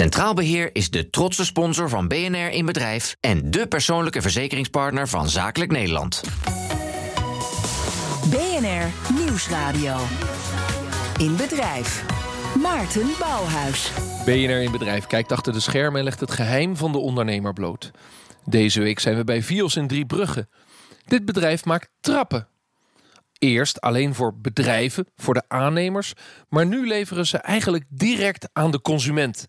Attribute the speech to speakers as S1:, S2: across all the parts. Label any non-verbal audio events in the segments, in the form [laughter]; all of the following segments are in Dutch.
S1: Centraal Beheer is de trotse sponsor van BNR in Bedrijf en de persoonlijke verzekeringspartner van Zakelijk Nederland.
S2: BNR Nieuwsradio. In Bedrijf. Maarten Bouwhuis.
S3: BNR in Bedrijf kijkt achter de schermen en legt het geheim van de ondernemer bloot. Deze week zijn we bij Vios in Driebrugge. Dit bedrijf maakt trappen. Eerst alleen voor bedrijven, voor de aannemers, maar nu leveren ze eigenlijk direct aan de consument.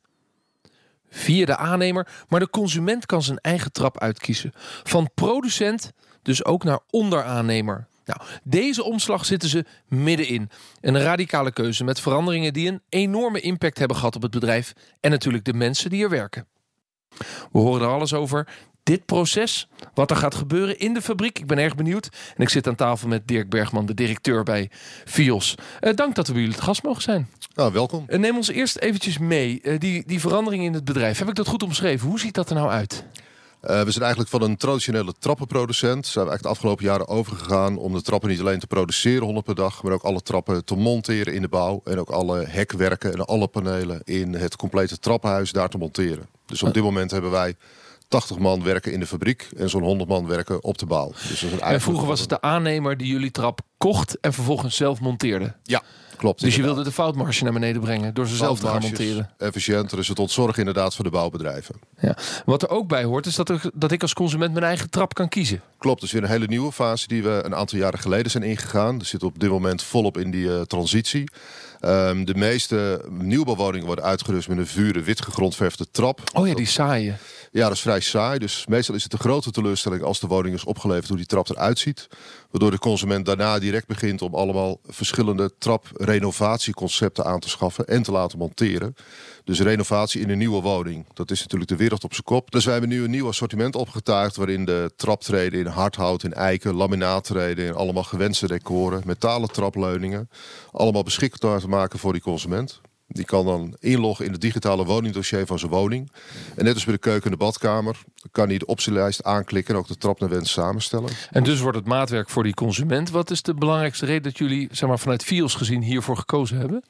S3: Via de aannemer, maar de consument kan zijn eigen trap uitkiezen. Van producent dus ook naar onderaannemer. Nou, deze omslag zitten ze middenin. Een radicale keuze met veranderingen die een enorme impact hebben gehad op het bedrijf en natuurlijk de mensen die er werken. We horen er alles over dit proces, wat er gaat gebeuren in de fabriek. Ik ben erg benieuwd. En ik zit aan tafel met Dirk Bergman, de directeur bij Fios. Uh, dank dat we bij jullie het gast mogen zijn.
S4: Nou, welkom.
S3: Uh, neem ons eerst eventjes mee. Uh, die, die verandering in het bedrijf. Heb ik dat goed omschreven? Hoe ziet dat er nou uit?
S4: Uh, we zijn eigenlijk van een traditionele trappenproducent. Zijn we eigenlijk de afgelopen jaren overgegaan om de trappen niet alleen te produceren 100 per dag, maar ook alle trappen te monteren in de bouw. En ook alle hekwerken en alle panelen in het complete trappenhuis daar te monteren. Dus op dit moment hebben wij 80 man werken in de fabriek en zo'n 100 man werken op de bouw. Dus
S3: en vroeger was het de aannemer die jullie trap kocht en vervolgens zelf monteerde?
S4: Ja, klopt.
S3: Dus je wilde de foutmarge naar beneden brengen door ze zelf te gaan monteren?
S4: Efficiënter is het ontzorg inderdaad voor de bouwbedrijven.
S3: Ja. Wat er ook bij hoort is dat, er, dat ik als consument mijn eigen trap kan kiezen.
S4: Klopt, dus weer een hele nieuwe fase die we een aantal jaren geleden zijn ingegaan. We zitten op dit moment volop in die uh, transitie. Um, de meeste nieuwbouwwoningen worden uitgerust met een vure wit gegrondverfde trap.
S3: Oh ja, die saaie.
S4: Ja, dat is vrij saai. Dus meestal is het een grote teleurstelling als de woning is opgeleverd hoe die trap eruit ziet. Waardoor de consument daarna direct begint om allemaal verschillende traprenovatieconcepten aan te schaffen en te laten monteren. Dus renovatie in een nieuwe woning, dat is natuurlijk de wereld op zijn kop. Dus wij hebben nu een nieuw assortiment opgetuigd waarin de traptreden in hardhout, in eiken, laminaattreden, in allemaal gewenste decoren, metalen trapleuningen, allemaal beschikbaar te maken voor die consument. Die kan dan inloggen in het digitale woningdossier van zijn woning. En net als bij de keuken en de badkamer kan hij de optielijst aanklikken en ook de trap naar wens samenstellen.
S3: En dus wordt het maatwerk voor die consument. Wat is de belangrijkste reden dat jullie zeg maar, vanuit FIOS gezien hiervoor gekozen hebben?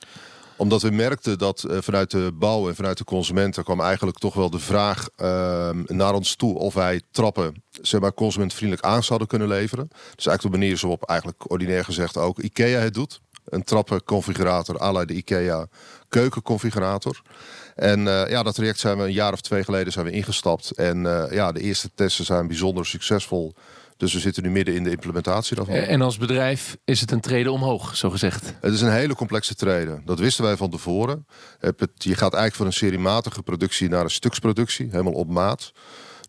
S4: Omdat we merkten dat uh, vanuit de bouw en vanuit de consumenten kwam eigenlijk toch wel de vraag uh, naar ons toe of wij trappen zeg maar, consumentvriendelijk aan zouden kunnen leveren. Dus eigenlijk de manier zoals eigenlijk ordinair gezegd ook IKEA het doet. Een trappenconfigurator à de IKEA keukenconfigurator. En uh, ja, dat traject zijn we een jaar of twee geleden zijn we ingestapt. En uh, ja, de eerste testen zijn bijzonder succesvol. Dus we zitten nu midden in de implementatie daarvan.
S3: En als bedrijf is het een treden omhoog, zo gezegd?
S4: Het is een hele complexe treden. Dat wisten wij van tevoren. Je gaat eigenlijk van een seriematige productie naar een stuksproductie, helemaal op maat.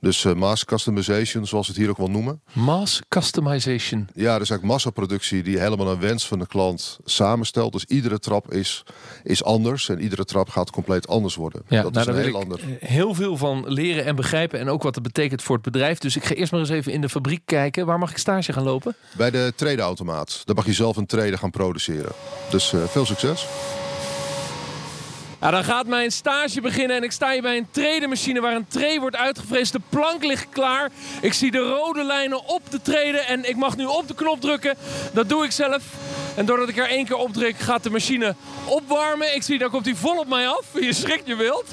S4: Dus uh, mass customization, zoals we het hier ook wel noemen.
S3: Mass customization?
S4: Ja, dus eigenlijk massaproductie die helemaal een wens van de klant samenstelt. Dus iedere trap is, is anders en iedere trap gaat compleet anders worden.
S3: Ja, dat nou, is heel ander. Heel veel van leren en begrijpen en ook wat het betekent voor het bedrijf. Dus ik ga eerst maar eens even in de fabriek kijken. Waar mag ik stage gaan lopen?
S4: Bij de tradeautomaat. Daar mag je zelf een trade gaan produceren. Dus uh, veel succes.
S3: Dan gaat mijn stage beginnen en ik sta hier bij een tredemachine waar een tray wordt uitgevreesd. De plank ligt klaar. Ik zie de rode lijnen op de treden en ik mag nu op de knop drukken. Dat doe ik zelf. En doordat ik er één keer op druk, gaat de machine opwarmen. Ik zie, daar komt hij vol op mij af. [laughs] Je schrikt je wild.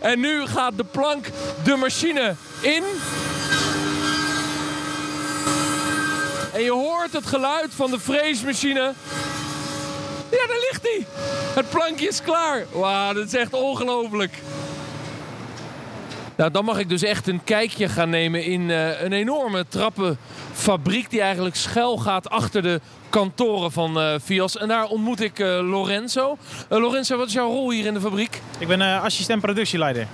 S3: En nu gaat de plank de machine in. En je hoort het geluid van de freesmachine. Ja, daar ligt hij. Het plankje is klaar. Wauw, dat is echt ongelooflijk. Nou, dan mag ik dus echt een kijkje gaan nemen in uh, een enorme trappenfabriek... die eigenlijk schuil gaat achter de kantoren van uh, Fios. En daar ontmoet ik uh, Lorenzo. Lorenzo, wat is jouw rol hier in de fabriek?
S5: Ik ben assistent productieleider.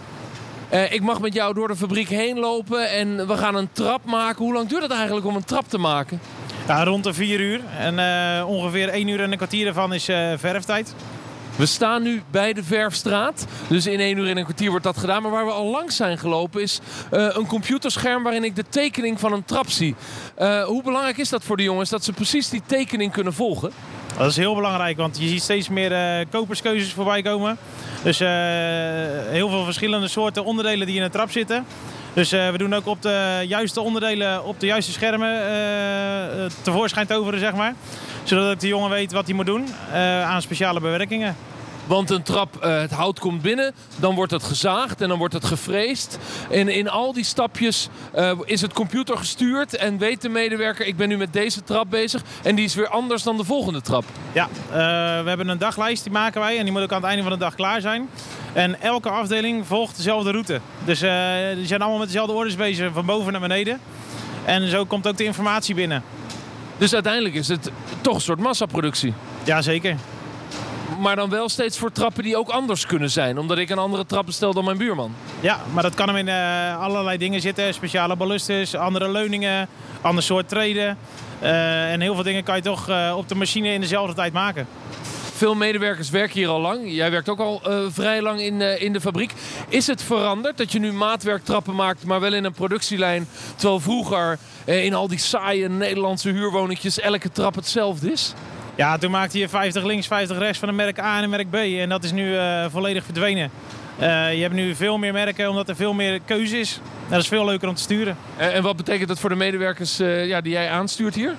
S3: ik mag met jou door de fabriek heen lopen en we gaan een trap maken. Hoe lang duurt het eigenlijk om een trap te maken?
S5: Ja, rond de 4 uur. En uh, ongeveer 1 uur en een kwartier ervan is uh, verftijd.
S3: We staan nu bij de Verfstraat. Dus in 1 uur en een kwartier wordt dat gedaan. Maar waar we al langs zijn gelopen is uh, een computerscherm waarin ik de tekening van een trap zie. hoe belangrijk is dat voor de jongens dat ze precies die tekening kunnen volgen?
S5: Dat is heel belangrijk, want je ziet steeds meer koperskeuzes voorbij komen. Dus heel veel verschillende soorten onderdelen die in een trap zitten. Dus uh, we doen ook op de juiste onderdelen, op de juiste schermen uh, tevoorschijn toveren, zeg maar. Zodat de jongen weet wat hij moet doen aan speciale bewerkingen.
S3: Want een trap, eh, het hout komt binnen, dan wordt het gezaagd en dan wordt het gefreesd. En in al die stapjes eh, is het computer gestuurd en weet de medewerker, ik ben nu met deze trap bezig. En die is weer anders dan de volgende trap.
S5: Ja, we hebben een daglijst, die maken wij en die moet ook aan het einde van de dag klaar zijn. En elke afdeling volgt dezelfde route. Dus die zijn allemaal met dezelfde orders bezig, van boven naar beneden. En zo komt ook de informatie binnen.
S3: Dus uiteindelijk is het toch een soort massaproductie.
S5: Jazeker.
S3: Maar dan wel steeds voor trappen die ook anders kunnen zijn. Omdat ik een andere trappen stel dan mijn buurman.
S5: Ja, maar dat kan hem in uh, allerlei dingen zitten. Speciale ballustes, andere leuningen, ander soort treden. Uh, en heel veel dingen kan je toch uh, op de machine in dezelfde tijd maken.
S3: Veel medewerkers werken hier al lang. Jij werkt ook al vrij lang in, in de fabriek. Is het veranderd dat je nu maatwerktrappen maakt, maar wel in een productielijn? Terwijl vroeger in al die saaie Nederlandse huurwoningjes elke trap hetzelfde is?
S5: Ja, toen maakte je 50 links, 50 rechts van een merk A en een merk B. En dat is nu volledig verdwenen. je hebt nu veel meer merken omdat er veel meer keuze is. Dat is veel leuker om te sturen.
S3: En, en wat betekent dat voor de medewerkers ja, die jij aanstuurt hier?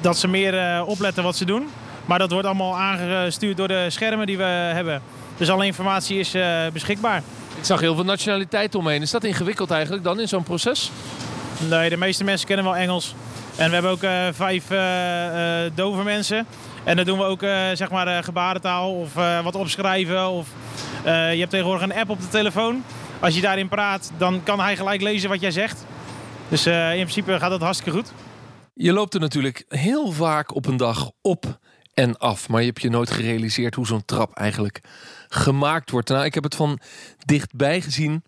S5: dat ze meer opletten wat ze doen. Maar dat wordt allemaal aangestuurd door de schermen die we hebben. Dus alle informatie is beschikbaar.
S3: Ik zag heel veel nationaliteiten omheen. Is dat ingewikkeld eigenlijk dan in zo'n proces?
S5: Nee, de meeste mensen kennen wel Engels. En we hebben ook uh, vijf uh, dove mensen. En dan doen we ook zeg maar gebarentaal of wat opschrijven. Of, je hebt tegenwoordig een app op de telefoon. Als je daarin praat, dan kan hij gelijk lezen wat jij zegt. Dus in principe gaat dat hartstikke goed.
S3: Je loopt er natuurlijk heel vaak op een dag op en af. Maar je hebt je nooit gerealiseerd hoe zo'n trap eigenlijk gemaakt wordt. Nou, ik heb het van dichtbij gezien.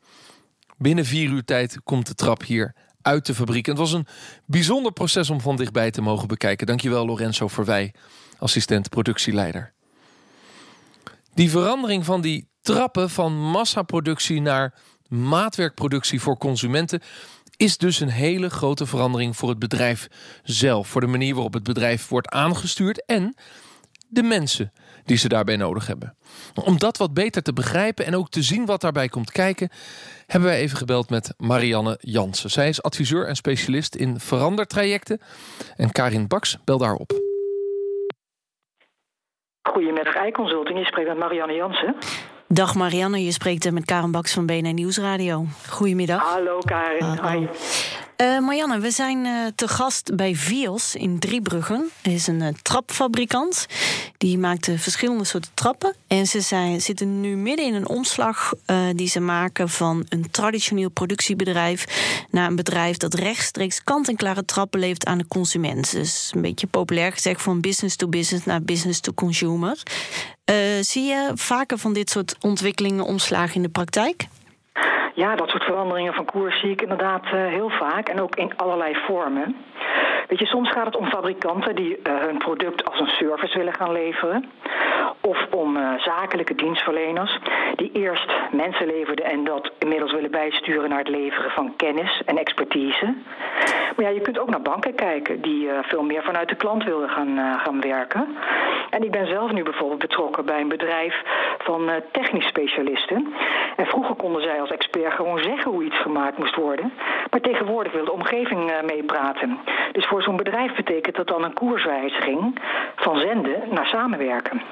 S3: Binnen vier uur tijd komt de trap hier uit de fabriek. En het was een bijzonder proces om van dichtbij te mogen bekijken. Dankjewel Lorenzo Verwij, assistent productieleider. Die verandering van die trappen van massaproductie naar maatwerkproductie voor consumenten is dus een hele grote verandering voor het bedrijf zelf. Voor de manier waarop het bedrijf wordt aangestuurd en de mensen die ze daarbij nodig hebben. Om dat wat beter te begrijpen en ook te zien wat daarbij komt kijken, hebben wij even gebeld met Marianne Jansen. Zij is adviseur en specialist in verandertrajecten. En Karin Baks bel daarop.
S6: Goedemiddag, iConsulting. Je spreekt met Marianne Jansen.
S7: Dag Marianne, je spreekt met Karen Baks van BNN Nieuwsradio. Goedemiddag.
S6: Hallo Karin. Hi.
S7: Uh, Marianne, we zijn uh, te gast bij Vios in Driebruggen. Het is een uh, trapfabrikant. Die maakt verschillende soorten trappen. En ze zijn, zitten nu midden in een omslag die ze maken van een traditioneel productiebedrijf naar een bedrijf dat rechtstreeks kant-en-klare trappen levert aan de consument. Dus een beetje populair gezegd van business to business naar business to consumer. zie je vaker van dit soort ontwikkelingen omslagen in de praktijk?
S6: Ja, dat soort veranderingen van koers zie ik inderdaad uh, heel vaak en ook in allerlei vormen. Weet je, soms gaat het om fabrikanten die uh, hun product als een service willen gaan leveren. Of om uh, zakelijke dienstverleners die eerst mensen leverden en dat inmiddels willen bijsturen naar het leveren van kennis en expertise. Maar ja, je kunt ook naar banken kijken die veel meer vanuit de klant willen gaan, gaan werken. En ik ben zelf nu bijvoorbeeld betrokken bij een bedrijf van technisch specialisten. En vroeger konden zij als expert gewoon zeggen hoe iets gemaakt moest worden. Maar tegenwoordig wil de omgeving meepraten. Dus voor zo'n bedrijf betekent dat dan een koerswijziging van zenden naar samenwerken.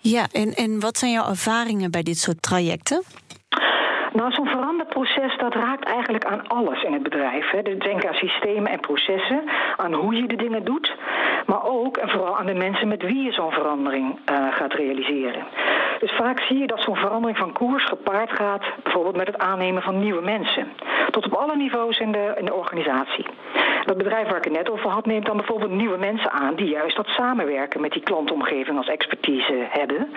S7: Ja, en, en wat zijn jouw ervaringen bij dit soort trajecten?
S6: Nou, zo'n veranderproces dat raakt eigenlijk aan alles in het bedrijf. Hè. Dus denk aan systemen en processen, aan hoe je de dingen doet, maar ook en vooral aan de mensen met wie je zo'n verandering uh, gaat realiseren. Dus vaak zie je dat zo'n verandering van koers gepaard gaat, bijvoorbeeld met het aannemen van nieuwe mensen. Tot op alle niveaus in de, in de organisatie. Dat bedrijf waar ik het net over had, neemt dan bijvoorbeeld nieuwe mensen aan die juist dat samenwerken met die klantomgeving als expertise hebben.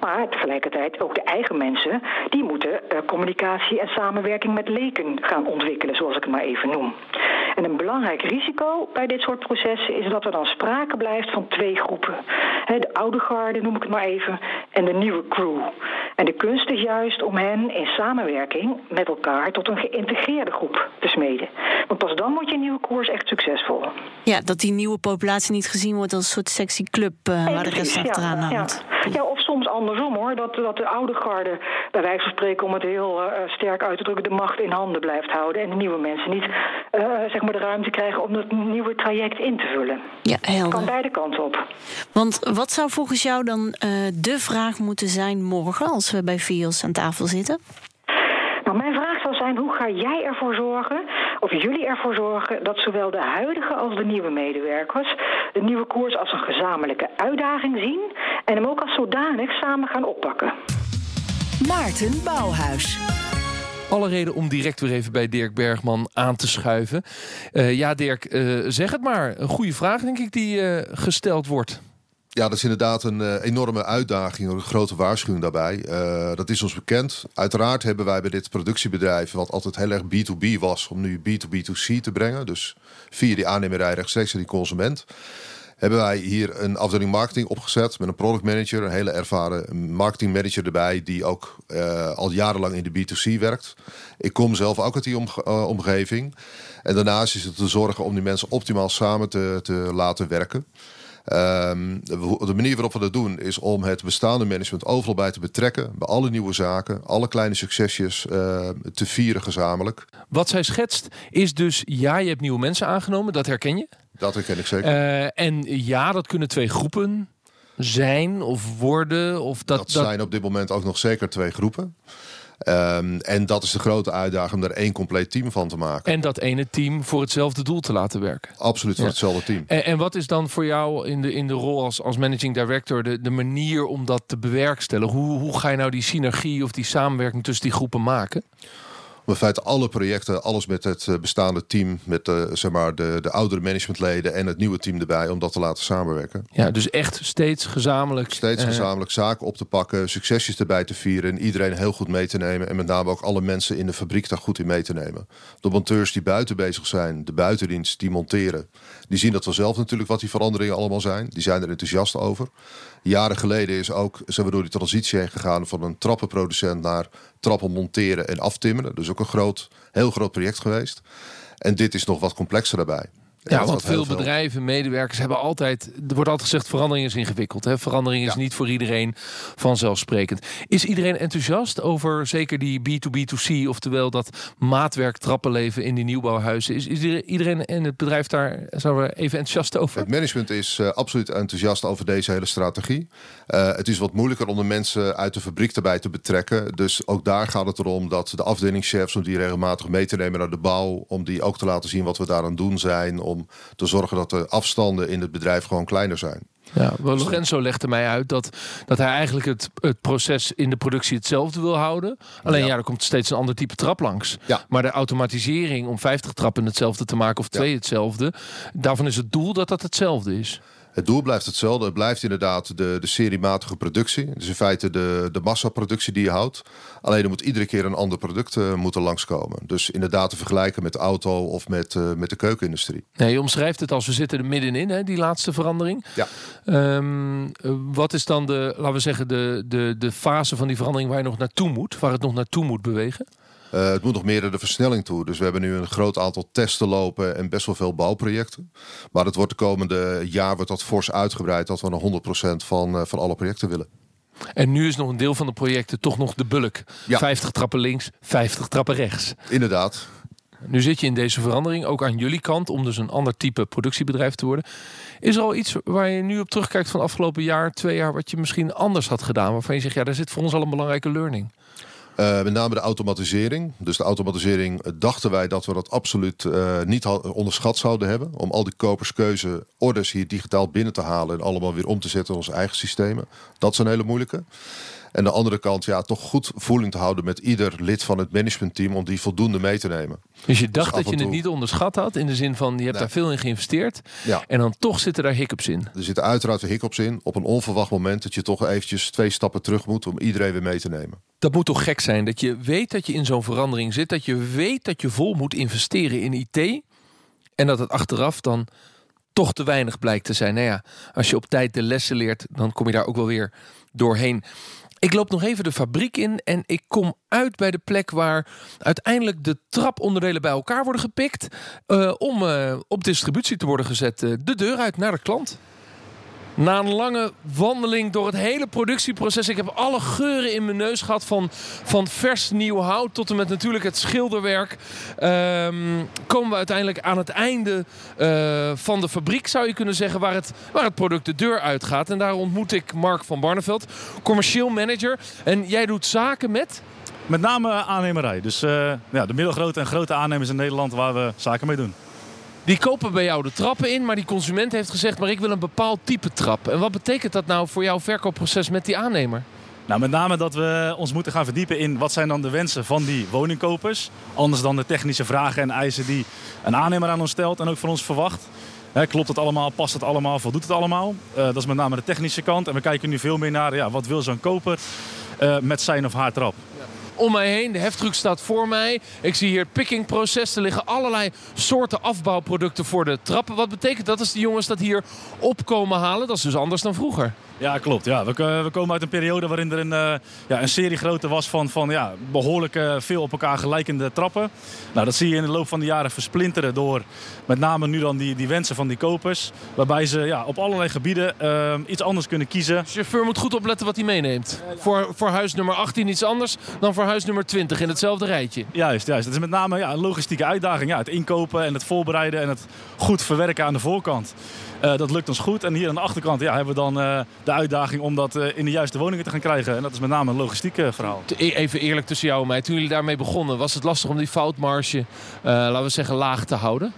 S6: Maar tegelijkertijd ook de eigen mensen, die moeten uh, communicatie en samenwerking met leken gaan ontwikkelen, zoals ik het maar even noem. En een belangrijk risico bij dit soort processen is dat er dan sprake blijft van twee groepen. De oude garde noem ik het maar even, en de nieuwe crew. En de kunst is juist om hen in samenwerking met elkaar tot een geïntegreerde groep te smeden. Want pas dan moet je nieuwe koers koers echt succesvol.
S7: Ja, dat die nieuwe populatie niet gezien wordt als een soort sexy club uh, waar de rest achteraan
S6: ja,
S7: hangt.
S6: Ja. ja, of soms andersom hoor. Dat, dat de oude garde, bij wijze van spreken, om het heel uh, sterk uit te drukken, de macht in handen blijft houden. En de nieuwe mensen niet uh, zeg maar de ruimte krijgen om dat nieuwe traject in te vullen.
S7: Ja, helder.
S6: Kan beide kanten op.
S7: Want wat zou volgens jou dan de vraag moeten zijn morgen als we bij VIOS aan tafel zitten?
S6: Nou, mijn vraag zou zijn: hoe ga jij ervoor zorgen, of jullie ervoor zorgen, dat zowel de huidige als de nieuwe medewerkers de nieuwe koers als een gezamenlijke uitdaging zien en hem ook als zodanig samen gaan oppakken?
S2: Maarten Bouwhuis.
S3: Alle reden om direct weer even bij Dirk Bergman aan te schuiven. Uh, ja, Dirk, uh, zeg het maar. Een goede vraag, denk ik, die uh, gesteld wordt.
S4: Ja, dat is inderdaad een enorme uitdaging, een grote waarschuwing daarbij. Dat is ons bekend. Uiteraard hebben wij bij dit productiebedrijf, wat altijd heel erg B2B was, om nu B2B2C te brengen. Dus via die aannemerij rechtstreeks aan die consument. Hebben wij hier een afdeling marketing opgezet met een product manager, een hele ervaren marketing manager erbij, die ook uh, al jarenlang in de B2C werkt. Ik kom zelf ook uit die om, omgeving. En daarnaast is het te zorgen om die mensen optimaal samen te, te laten werken. Um, de manier waarop we dat doen is om het bestaande management overal bij te betrekken. Bij alle nieuwe zaken, alle kleine succesjes uh, te vieren gezamenlijk.
S3: Wat zij schetst is dus, ja, je hebt nieuwe mensen aangenomen, dat herken je.
S4: Dat herken ik zeker.
S3: Uh, en ja, dat kunnen twee groepen zijn of worden. Of dat,
S4: dat zijn op dit moment ook nog zeker twee groepen. Um, en dat is de grote uitdaging om er één compleet team van te maken.
S3: En dat ene team voor hetzelfde doel te laten werken.
S4: Absoluut voor ja. hetzelfde team.
S3: En, en, wat is dan voor jou in de, in de rol als, als managing director de, de manier om dat te bewerkstelligen? Hoe, hoe ga je nou die synergie of die samenwerking tussen die groepen maken?
S4: In feite alle projecten, alles met het bestaande team, met de, zeg maar de, de oudere managementleden en het nieuwe team erbij, om dat te laten samenwerken.
S3: Ja, dus echt steeds gezamenlijk.
S4: Steeds gezamenlijk zaken op te pakken, succesjes erbij te vieren en iedereen heel goed mee te nemen. En met name ook alle mensen in de fabriek daar goed in mee te nemen. De monteurs die buiten bezig zijn, de buitendienst die monteren, die zien dat vanzelf natuurlijk wat die veranderingen allemaal zijn. Die zijn er enthousiast over. Jaren geleden is ook, zijn we door die transitie heen gegaan van een trappenproducent naar trappen monteren en aftimmeren. Dus ook een groot, heel groot project geweest. En dit is nog wat complexer daarbij.
S3: Ja, want veel bedrijven, medewerkers hebben altijd... Er wordt altijd gezegd, verandering is ingewikkeld. Hè? Verandering is ja. niet voor iedereen vanzelfsprekend. Is iedereen enthousiast over zeker die B2B2C... oftewel dat maatwerk trappenleven in die nieuwbouwhuizen? Is, is iedereen in het bedrijf daar zou er even enthousiast over?
S4: Het management is uh, absoluut enthousiast over deze hele strategie. Uh, het is wat moeilijker om de mensen uit de fabriek erbij te betrekken. Dus ook daar gaat het erom dat de afdelingschefs... om die regelmatig mee te nemen naar de bouw... om die ook te laten zien wat we daar aan doen zijn om te zorgen dat de afstanden in het bedrijf gewoon kleiner zijn.
S3: Ja, Lorenzo legde mij uit dat, dat hij eigenlijk het, het proces in de productie hetzelfde wil houden. Alleen ja. ja, er komt steeds een ander type trap langs.
S4: Ja.
S3: Maar de automatisering om 50 trappen hetzelfde te maken of twee ja. hetzelfde, daarvan is het doel dat dat hetzelfde is.
S4: Het doel blijft hetzelfde. Het blijft inderdaad de, de seriematige productie. Dus in feite de, de massaproductie die je houdt. Alleen er moet iedere keer een ander product uh, moeten langskomen. Dus inderdaad te vergelijken met de auto of met, uh, met de keukenindustrie.
S3: Nee, je omschrijft het als we zitten er middenin, hè, die laatste verandering.
S4: Ja.
S3: Um, wat is dan de, laten we zeggen, de, de, de fase van die verandering waar je nog naartoe moet? Waar het nog naartoe moet bewegen?
S4: Uh, het moet nog meer naar de versnelling toe. Dus we hebben nu een groot aantal testen lopen en best wel veel bouwprojecten. Maar het wordt de komende jaar wordt dat fors uitgebreid dat we naar 100% van, uh, van alle projecten willen.
S3: En nu is nog een deel van de projecten toch nog de bulk.
S4: Ja.
S3: 50 trappen links, 50 trappen rechts.
S4: Inderdaad.
S3: Nu zit je in deze verandering, ook aan jullie kant, om dus een ander type productiebedrijf te worden. Is er al iets waar je nu op terugkijkt van afgelopen jaar, twee jaar, wat je misschien anders had gedaan? Waarvan je zegt, ja, daar zit voor ons al een belangrijke learning.
S4: Uh, met name de automatisering. Dus de automatisering uh, dachten wij dat we dat absoluut uh, niet onderschat zouden hebben. Om al die koperskeuze orders hier digitaal binnen te halen en allemaal weer om te zetten in onze eigen systemen. Dat is een hele moeilijke. En de andere kant, ja, toch goed voeling te houden met ieder lid van het managementteam om die voldoende mee te nemen.
S3: Dus je dacht dus dat je toe... het niet onderschat had, in de zin van je hebt nee. daar veel in geïnvesteerd.
S4: Ja.
S3: En dan toch zitten daar hiccups in.
S4: Er zitten uiteraard hiccups in. Op een onverwacht moment dat je toch eventjes twee stappen terug moet om iedereen weer mee te nemen.
S3: Dat moet toch gek zijn dat je weet dat je in zo'n verandering zit, dat je weet dat je vol moet investeren in IT en dat het achteraf dan toch te weinig blijkt te zijn. Nou ja, als je op tijd de lessen leert, dan kom je daar ook wel weer doorheen. Ik loop nog even de fabriek in en ik kom uit bij de plek waar uiteindelijk de traponderdelen bij elkaar worden gepikt. eh, om eh, op distributie te worden gezet. eh, de deur uit naar de klant. Na een lange wandeling door het hele productieproces. Ik heb alle geuren in mijn neus gehad. Van, van vers nieuw hout tot en met natuurlijk het schilderwerk. Ehm, komen we uiteindelijk aan het einde eh, van de fabriek, zou je kunnen zeggen. Waar het, waar het product de deur uitgaat. En daar ontmoet ik Mark van Barneveld, commercieel manager. En jij doet zaken met.
S8: Met name aannemerij. Dus eh, ja, de middelgrote en grote aannemers in Nederland waar we zaken mee doen.
S3: Die kopen bij jou de trappen in, maar die consument heeft gezegd: maar ik wil een bepaald type trap. En wat betekent dat nou voor jouw verkoopproces met die aannemer?
S8: Nou, met name dat we ons moeten gaan verdiepen in wat zijn dan de wensen van die woningkopers. Anders dan de technische vragen en eisen die een aannemer aan ons stelt en ook van ons verwacht. Klopt het allemaal? Past het allemaal? Voldoet het allemaal? Eh, dat is met name de technische kant. En we kijken nu veel meer naar ja, wat wil zo'n koper eh, met zijn of haar trap.
S3: Om mij heen, de heftruck staat voor mij. Ik zie hier het pickingproces. Er liggen allerlei soorten afbouwproducten voor de trappen. Wat betekent dat als de jongens dat hier op komen halen? Dat is dus anders dan vroeger.
S8: Ja, klopt. Ja. We, we komen uit een periode waarin er een, eh, ja, een serie grootte was van, van ja, behoorlijk eh, veel op elkaar gelijkende trappen. Nou, dat zie je in de loop van de jaren versplinteren door met name nu dan die, die wensen van die kopers. Waarbij ze ja, op allerlei gebieden eh, iets anders kunnen kiezen.
S3: De chauffeur moet goed opletten wat hij meeneemt. Voor, voor huis nummer 18 iets anders dan voor huis nummer 20 in hetzelfde rijtje.
S8: Juist, juist. Het is met name ja, een logistieke uitdaging. Ja, het inkopen en het voorbereiden en het goed verwerken aan de voorkant. Dat lukt ons goed. En hier aan de achterkant ja, hebben we dan de uitdaging om dat eh, in de juiste woningen te gaan krijgen. En dat is met name een logistiek eh, verhaal.
S3: E- Even eerlijk tussen jou en mij. Toen jullie daarmee begonnen, was het lastig om die foutmarge, eh, laten we zeggen, laag te houden?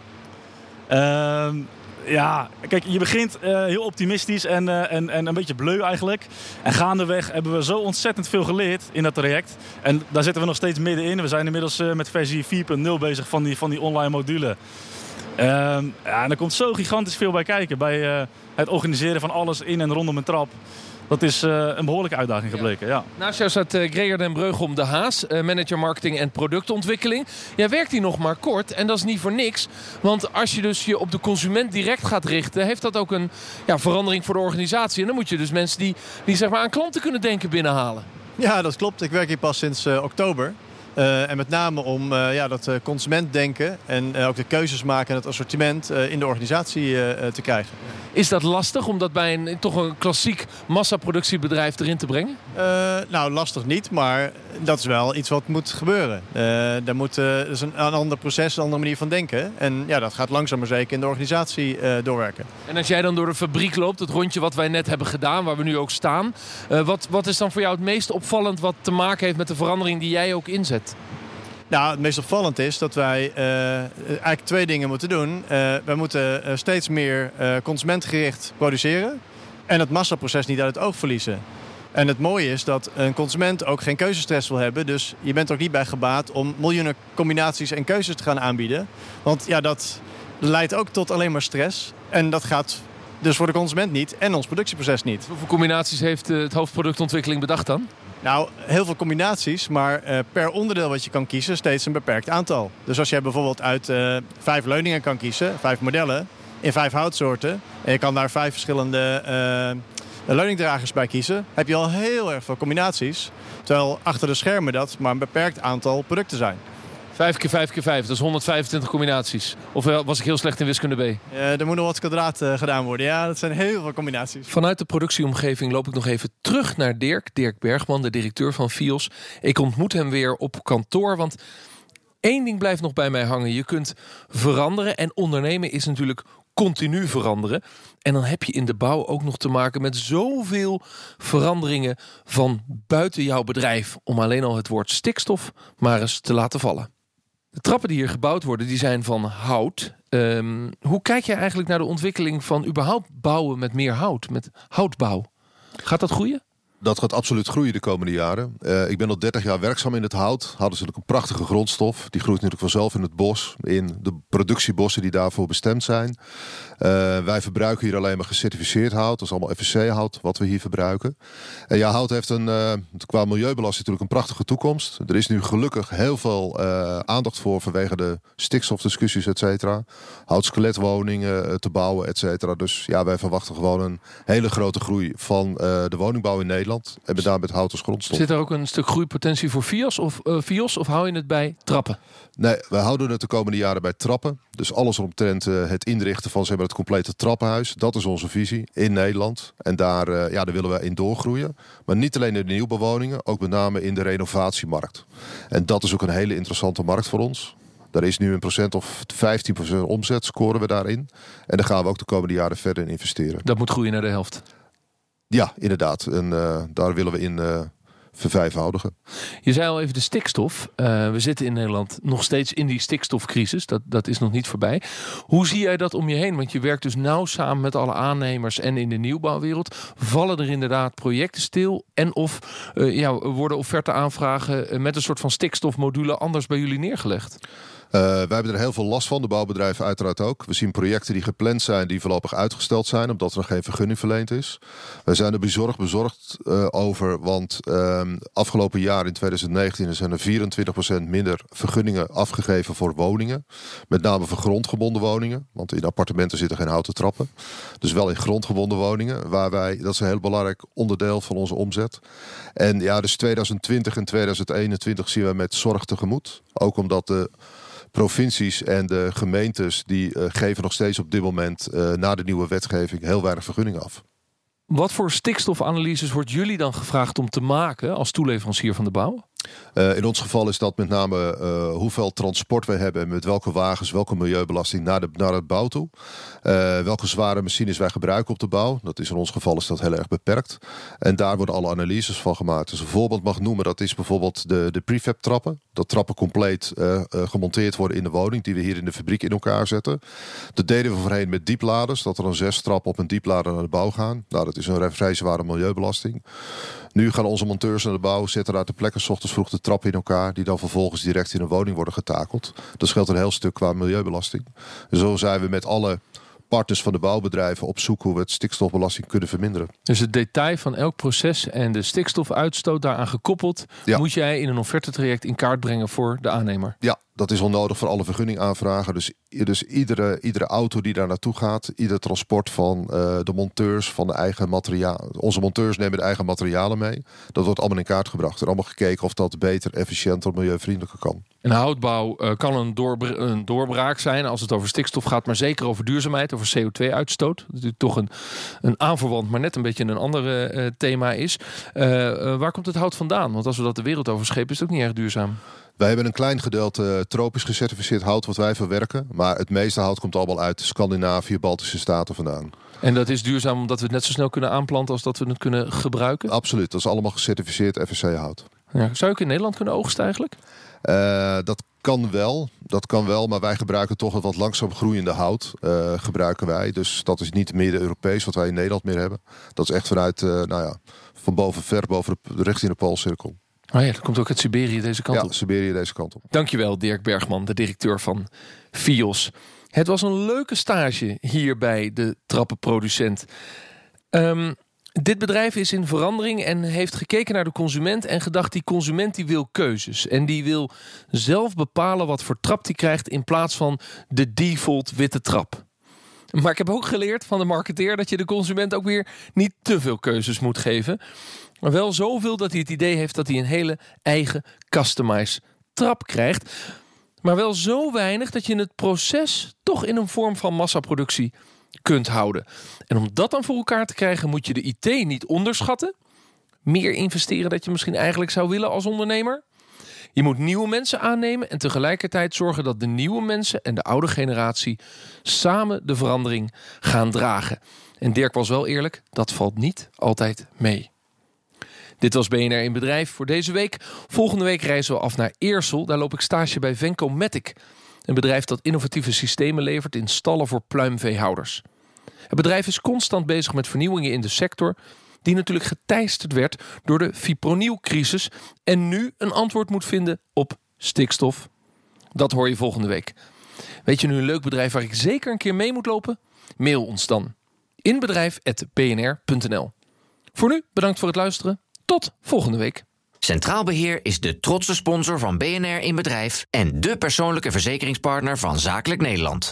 S8: Ehm, ja, kijk, je begint heel optimistisch en, en, en een beetje bleu eigenlijk. En gaandeweg hebben we zo ontzettend veel geleerd in dat traject. En daar zitten we nog steeds middenin. We zijn inmiddels met versie 4.0 bezig van die, van die online module. Ehm, ja, en er komt zo gigantisch veel bij kijken. Bij het organiseren van alles in en rondom een trap. Dat is eh, een behoorlijke uitdaging gebleken, ja.
S3: Naast jou staat uh, Gregor den Breugel de Haas, eh, manager marketing en productontwikkeling. Jij werkt hier nog maar kort en dat is niet voor niks. Want als je dus je op de consument direct gaat richten, heeft dat ook een ja, verandering voor de organisatie. En dan moet je dus mensen die, die zeg maar aan klanten kunnen denken binnenhalen.
S9: Ja, dat klopt. Ik werk hier pas sinds eh, oktober. Eh, en met name om eh, ja, dat eh, consumentdenken en ook de keuzes maken en het assortiment in de organisatie te krijgen.
S3: Is dat lastig om dat bij een toch een klassiek massaproductiebedrijf erin te brengen?
S9: Nou, lastig niet, maar dat is wel iets wat moet gebeuren. Daar moet, eh, dat is een, een ander proces, een andere manier van denken. En ja, dat gaat langzaam maar zeker in de organisatie eh, doorwerken.
S3: En als jij dan door de fabriek loopt, het rondje wat wij net hebben gedaan, waar we nu ook staan. wat, wat is dan voor jou het meest opvallend wat te maken heeft met de verandering die jij ook inzet?
S9: Nou, het meest opvallend is dat wij eigenlijk twee dingen moeten doen. Eh wij moeten steeds meer consumentgericht produceren en het massaproces niet uit het oog verliezen. En het mooie is dat een consument ook geen keuzestress wil hebben. Dus je bent ook niet bij gebaat om miljoenen combinaties en keuzes te gaan aanbieden. Want ja, dat leidt ook tot alleen maar stress. En dat gaat dus voor de consument niet en ons productieproces niet.
S3: Hoeveel combinaties heeft eh, het hoofdproductontwikkeling bedacht dan?
S9: Nou, heel veel combinaties, maar eh, per onderdeel wat je kan kiezen steeds een beperkt aantal. Dus als jij bijvoorbeeld uit eh, vijf leuningen kan kiezen, vijf modellen, in vijf houtsoorten, en je kan daar vijf verschillende leuningdragers bij kiezen, heb je al heel erg veel combinaties. Terwijl achter de schermen dat maar een beperkt aantal producten zijn.
S3: Vijf keer vijf keer vijf, dat is 125 combinaties. Of eh, was ik heel slecht in wiskunde B?
S9: Eh, er moet nog wat kwadraat eh, gedaan worden. Ja, dat zijn heel veel combinaties.
S3: Vanuit de productieomgeving loop ik nog even terug naar Dirk. Dirk Bergman, de directeur van FIOS. Ik ontmoet hem weer op kantoor, want één ding blijft nog bij mij hangen. Je kunt veranderen en ondernemen is natuurlijk continu veranderen. En dan heb je in de bouw ook nog te maken met zoveel veranderingen van buiten jouw bedrijf. Om alleen al het woord stikstof maar eens te laten vallen. De trappen die hier gebouwd worden, die zijn van hout. Ehm, hoe kijk jij eigenlijk naar de ontwikkeling van überhaupt bouwen met meer hout, met houtbouw? Gaat dat groeien?
S4: Dat gaat absoluut groeien de komende jaren. Eh, ik ben al 30 jaar werkzaam in het hout. Hout is natuurlijk een prachtige grondstof. Die groeit natuurlijk vanzelf in het bos. In de productiebossen die daarvoor bestemd zijn. Eh, wij verbruiken hier alleen maar gecertificeerd hout. Dat is allemaal FSC-hout wat we hier verbruiken. En ja, hout heeft een, eh, qua milieubelasting natuurlijk een prachtige toekomst. Er is nu gelukkig heel veel aandacht voor vanwege de stikstofdiscussies, et cetera. Houtskeletwoningen te bouwen, et cetera. Dus ja, wij verwachten gewoon een hele grote groei van de woningbouw in Nederland. Nederland. En met hout als grondstof.
S3: Zit er ook een stuk groeipotentie voor Vios of, uh, Vios, of hou je het bij trappen?
S4: Nee, wij houden het de komende jaren bij trappen. Dus alles omtrent uh, het inrichten van zeg maar, het complete trappenhuis. Dat is onze visie in Nederland. En daar, uh, ja, daar willen we in doorgroeien. Maar niet alleen in de nieuwbewoningen, ook met name in de renovatiemarkt. En dat is ook een hele interessante markt voor ons. Daar is nu een procent of 15% omzet scoren we daarin. En daar gaan we ook de komende jaren verder in investeren.
S3: Dat moet groeien naar de helft.
S4: Ja, inderdaad. En uh, daar willen we in uh, vervijfvoudigen.
S3: Je zei al even de stikstof. Uh, we zitten in Nederland nog steeds in die stikstofcrisis. Dat, dat is nog niet voorbij. Hoe zie jij dat om je heen? Want je werkt dus nauw samen met alle aannemers en in de nieuwbouwwereld. Vallen er inderdaad projecten stil? En of ja, worden offerte aanvragen met een soort van stikstofmodule anders bij jullie neergelegd?
S4: Uh, wij hebben er heel veel last van, de bouwbedrijven uiteraard ook. We zien projecten die gepland zijn, die voorlopig uitgesteld zijn, omdat er nog geen vergunning verleend is. Wij zijn er bezorgd, bezorgd uh, over, want uh, afgelopen jaar in 2019 zijn er 24% minder vergunningen afgegeven voor woningen. Met name voor grondgebonden woningen, want in appartementen zitten geen houten trappen. Dus wel in grondgebonden woningen, waar wij, dat is een heel belangrijk onderdeel van onze omzet. En ja, dus 2020 en 2021 zien we met zorg tegemoet. Ook omdat de provincies en de gemeentes die uh, geven nog steeds op dit moment uh, na de nieuwe wetgeving heel weinig vergunningen af.
S3: Wat voor stikstofanalyses wordt jullie dan gevraagd om te maken als toeleverancier van de bouw?
S4: Uh, in ons geval is dat met name uh, hoeveel transport we hebben... en met welke wagens, welke milieubelasting naar, de, naar het bouw toe. Uh, welke zware machines wij gebruiken op de bouw. Dat is in ons geval is dat heel erg beperkt. En daar worden alle analyses van gemaakt. Dus een voorbeeld mag noemen, dat is bijvoorbeeld de, de prefab trappen. Dat trappen compleet gemonteerd worden in de woning... die we hier in de fabriek in elkaar zetten. Dat deden we voorheen met diepladers. Dat er een zes trappen op een dieplader naar de bouw gaan. Nou, dat is een vrij zware milieubelasting. Nu gaan onze monteurs naar de bouw, zetten daar de plekken... S ochtends vroeg de trap in elkaar, die dan vervolgens direct in een woning worden getakeld. Dat scheelt een heel stuk qua milieubelasting. Zo zijn we met alle partners van de bouwbedrijven op zoek hoe we het stikstofbelasting kunnen verminderen.
S3: Dus het detail van elk proces en de stikstofuitstoot daaraan gekoppeld, ja. moet jij in een offertetraject in kaart brengen voor de aannemer.
S4: Ja, dat is onnodig voor alle vergunningaanvragen. Dus, dus iedere, iedere auto die daar naartoe gaat, ieder transport van uh, de monteurs van de eigen materiaal. Onze monteurs nemen de eigen materialen mee. Dat wordt allemaal in kaart gebracht. Er allemaal gekeken of dat beter, efficiënter, milieuvriendelijker kan.
S3: En houtbouw uh, kan een, een, doorbraak zijn als het over stikstof gaat, maar zeker over duurzaamheid, over CO2-uitstoot. Dat natuurlijk toch een, een aanverwant, maar net een beetje een ander uh, thema is. waar komt het hout vandaan? Want als we dat de wereld over schepen, is het ook niet erg duurzaam.
S4: Wij hebben een klein gedeelte tropisch gecertificeerd hout wat wij verwerken. Maar het meeste hout komt allemaal uit Scandinavië, Baltische Staten vandaan.
S3: En dat is duurzaam omdat we het net zo snel kunnen aanplanten als dat we het kunnen gebruiken?
S4: Absoluut, dat is allemaal gecertificeerd FSC hout.
S3: Ja, zou ik in Nederland kunnen oogsten eigenlijk?
S4: Uh, dat kan wel, dat kan wel, maar wij gebruiken toch het wat langzaam groeiende hout. Uh, gebruiken wij, dus dat is niet meer de Europees wat wij in Nederland meer hebben. Dat is echt vanuit, uh, nou ja, van boven ver boven de richting de Poolcirkel.
S3: Oh ja, dat komt ook uit Siberië deze kant
S4: ja,
S3: op.
S4: Siberië deze kant op.
S3: Dankjewel Dirk Bergman, de directeur van FIOS. Het was een leuke stage hier bij de trappenproducent. Um, dit bedrijf is in verandering en heeft gekeken naar de consument en gedacht die consument die wil keuzes. En die wil zelf bepalen wat voor trap die krijgt in plaats van de default witte trap. Maar ik heb ook geleerd van de marketeer dat je de consument ook weer niet te veel keuzes moet geven. Maar wel zoveel dat hij het idee heeft dat hij een hele eigen customized trap krijgt. Maar wel zo weinig dat je het proces toch in een vorm van massaproductie kunt houden. En om dat dan voor elkaar te krijgen, moet je de IT niet onderschatten. Meer investeren dat je misschien eigenlijk zou willen als ondernemer. Je moet nieuwe mensen aannemen en tegelijkertijd zorgen dat de nieuwe mensen en de oude generatie samen de verandering gaan dragen. En Dirk was wel eerlijk, dat valt niet altijd mee. Dit was BNR in Bedrijf voor deze week. Volgende week reizen we af naar Eersel. Daar loop ik stage bij Vencomatic. Een bedrijf dat innovatieve systemen levert in stallen voor pluimveehouders. Het bedrijf is constant bezig met vernieuwingen in de sector, die natuurlijk geteisterd werd door de fipronil-crisis en nu een antwoord moet vinden op stikstof. Dat hoor je volgende week. Weet je nu een leuk bedrijf waar ik zeker een keer mee moet lopen? Mail ons dan. inbedrijf.bnr.nl Voor nu bedankt voor het luisteren. Tot volgende week.
S1: Centraal Beheer is de trotse sponsor van BNR in Bedrijf en de persoonlijke verzekeringspartner van Zakelijk Nederland.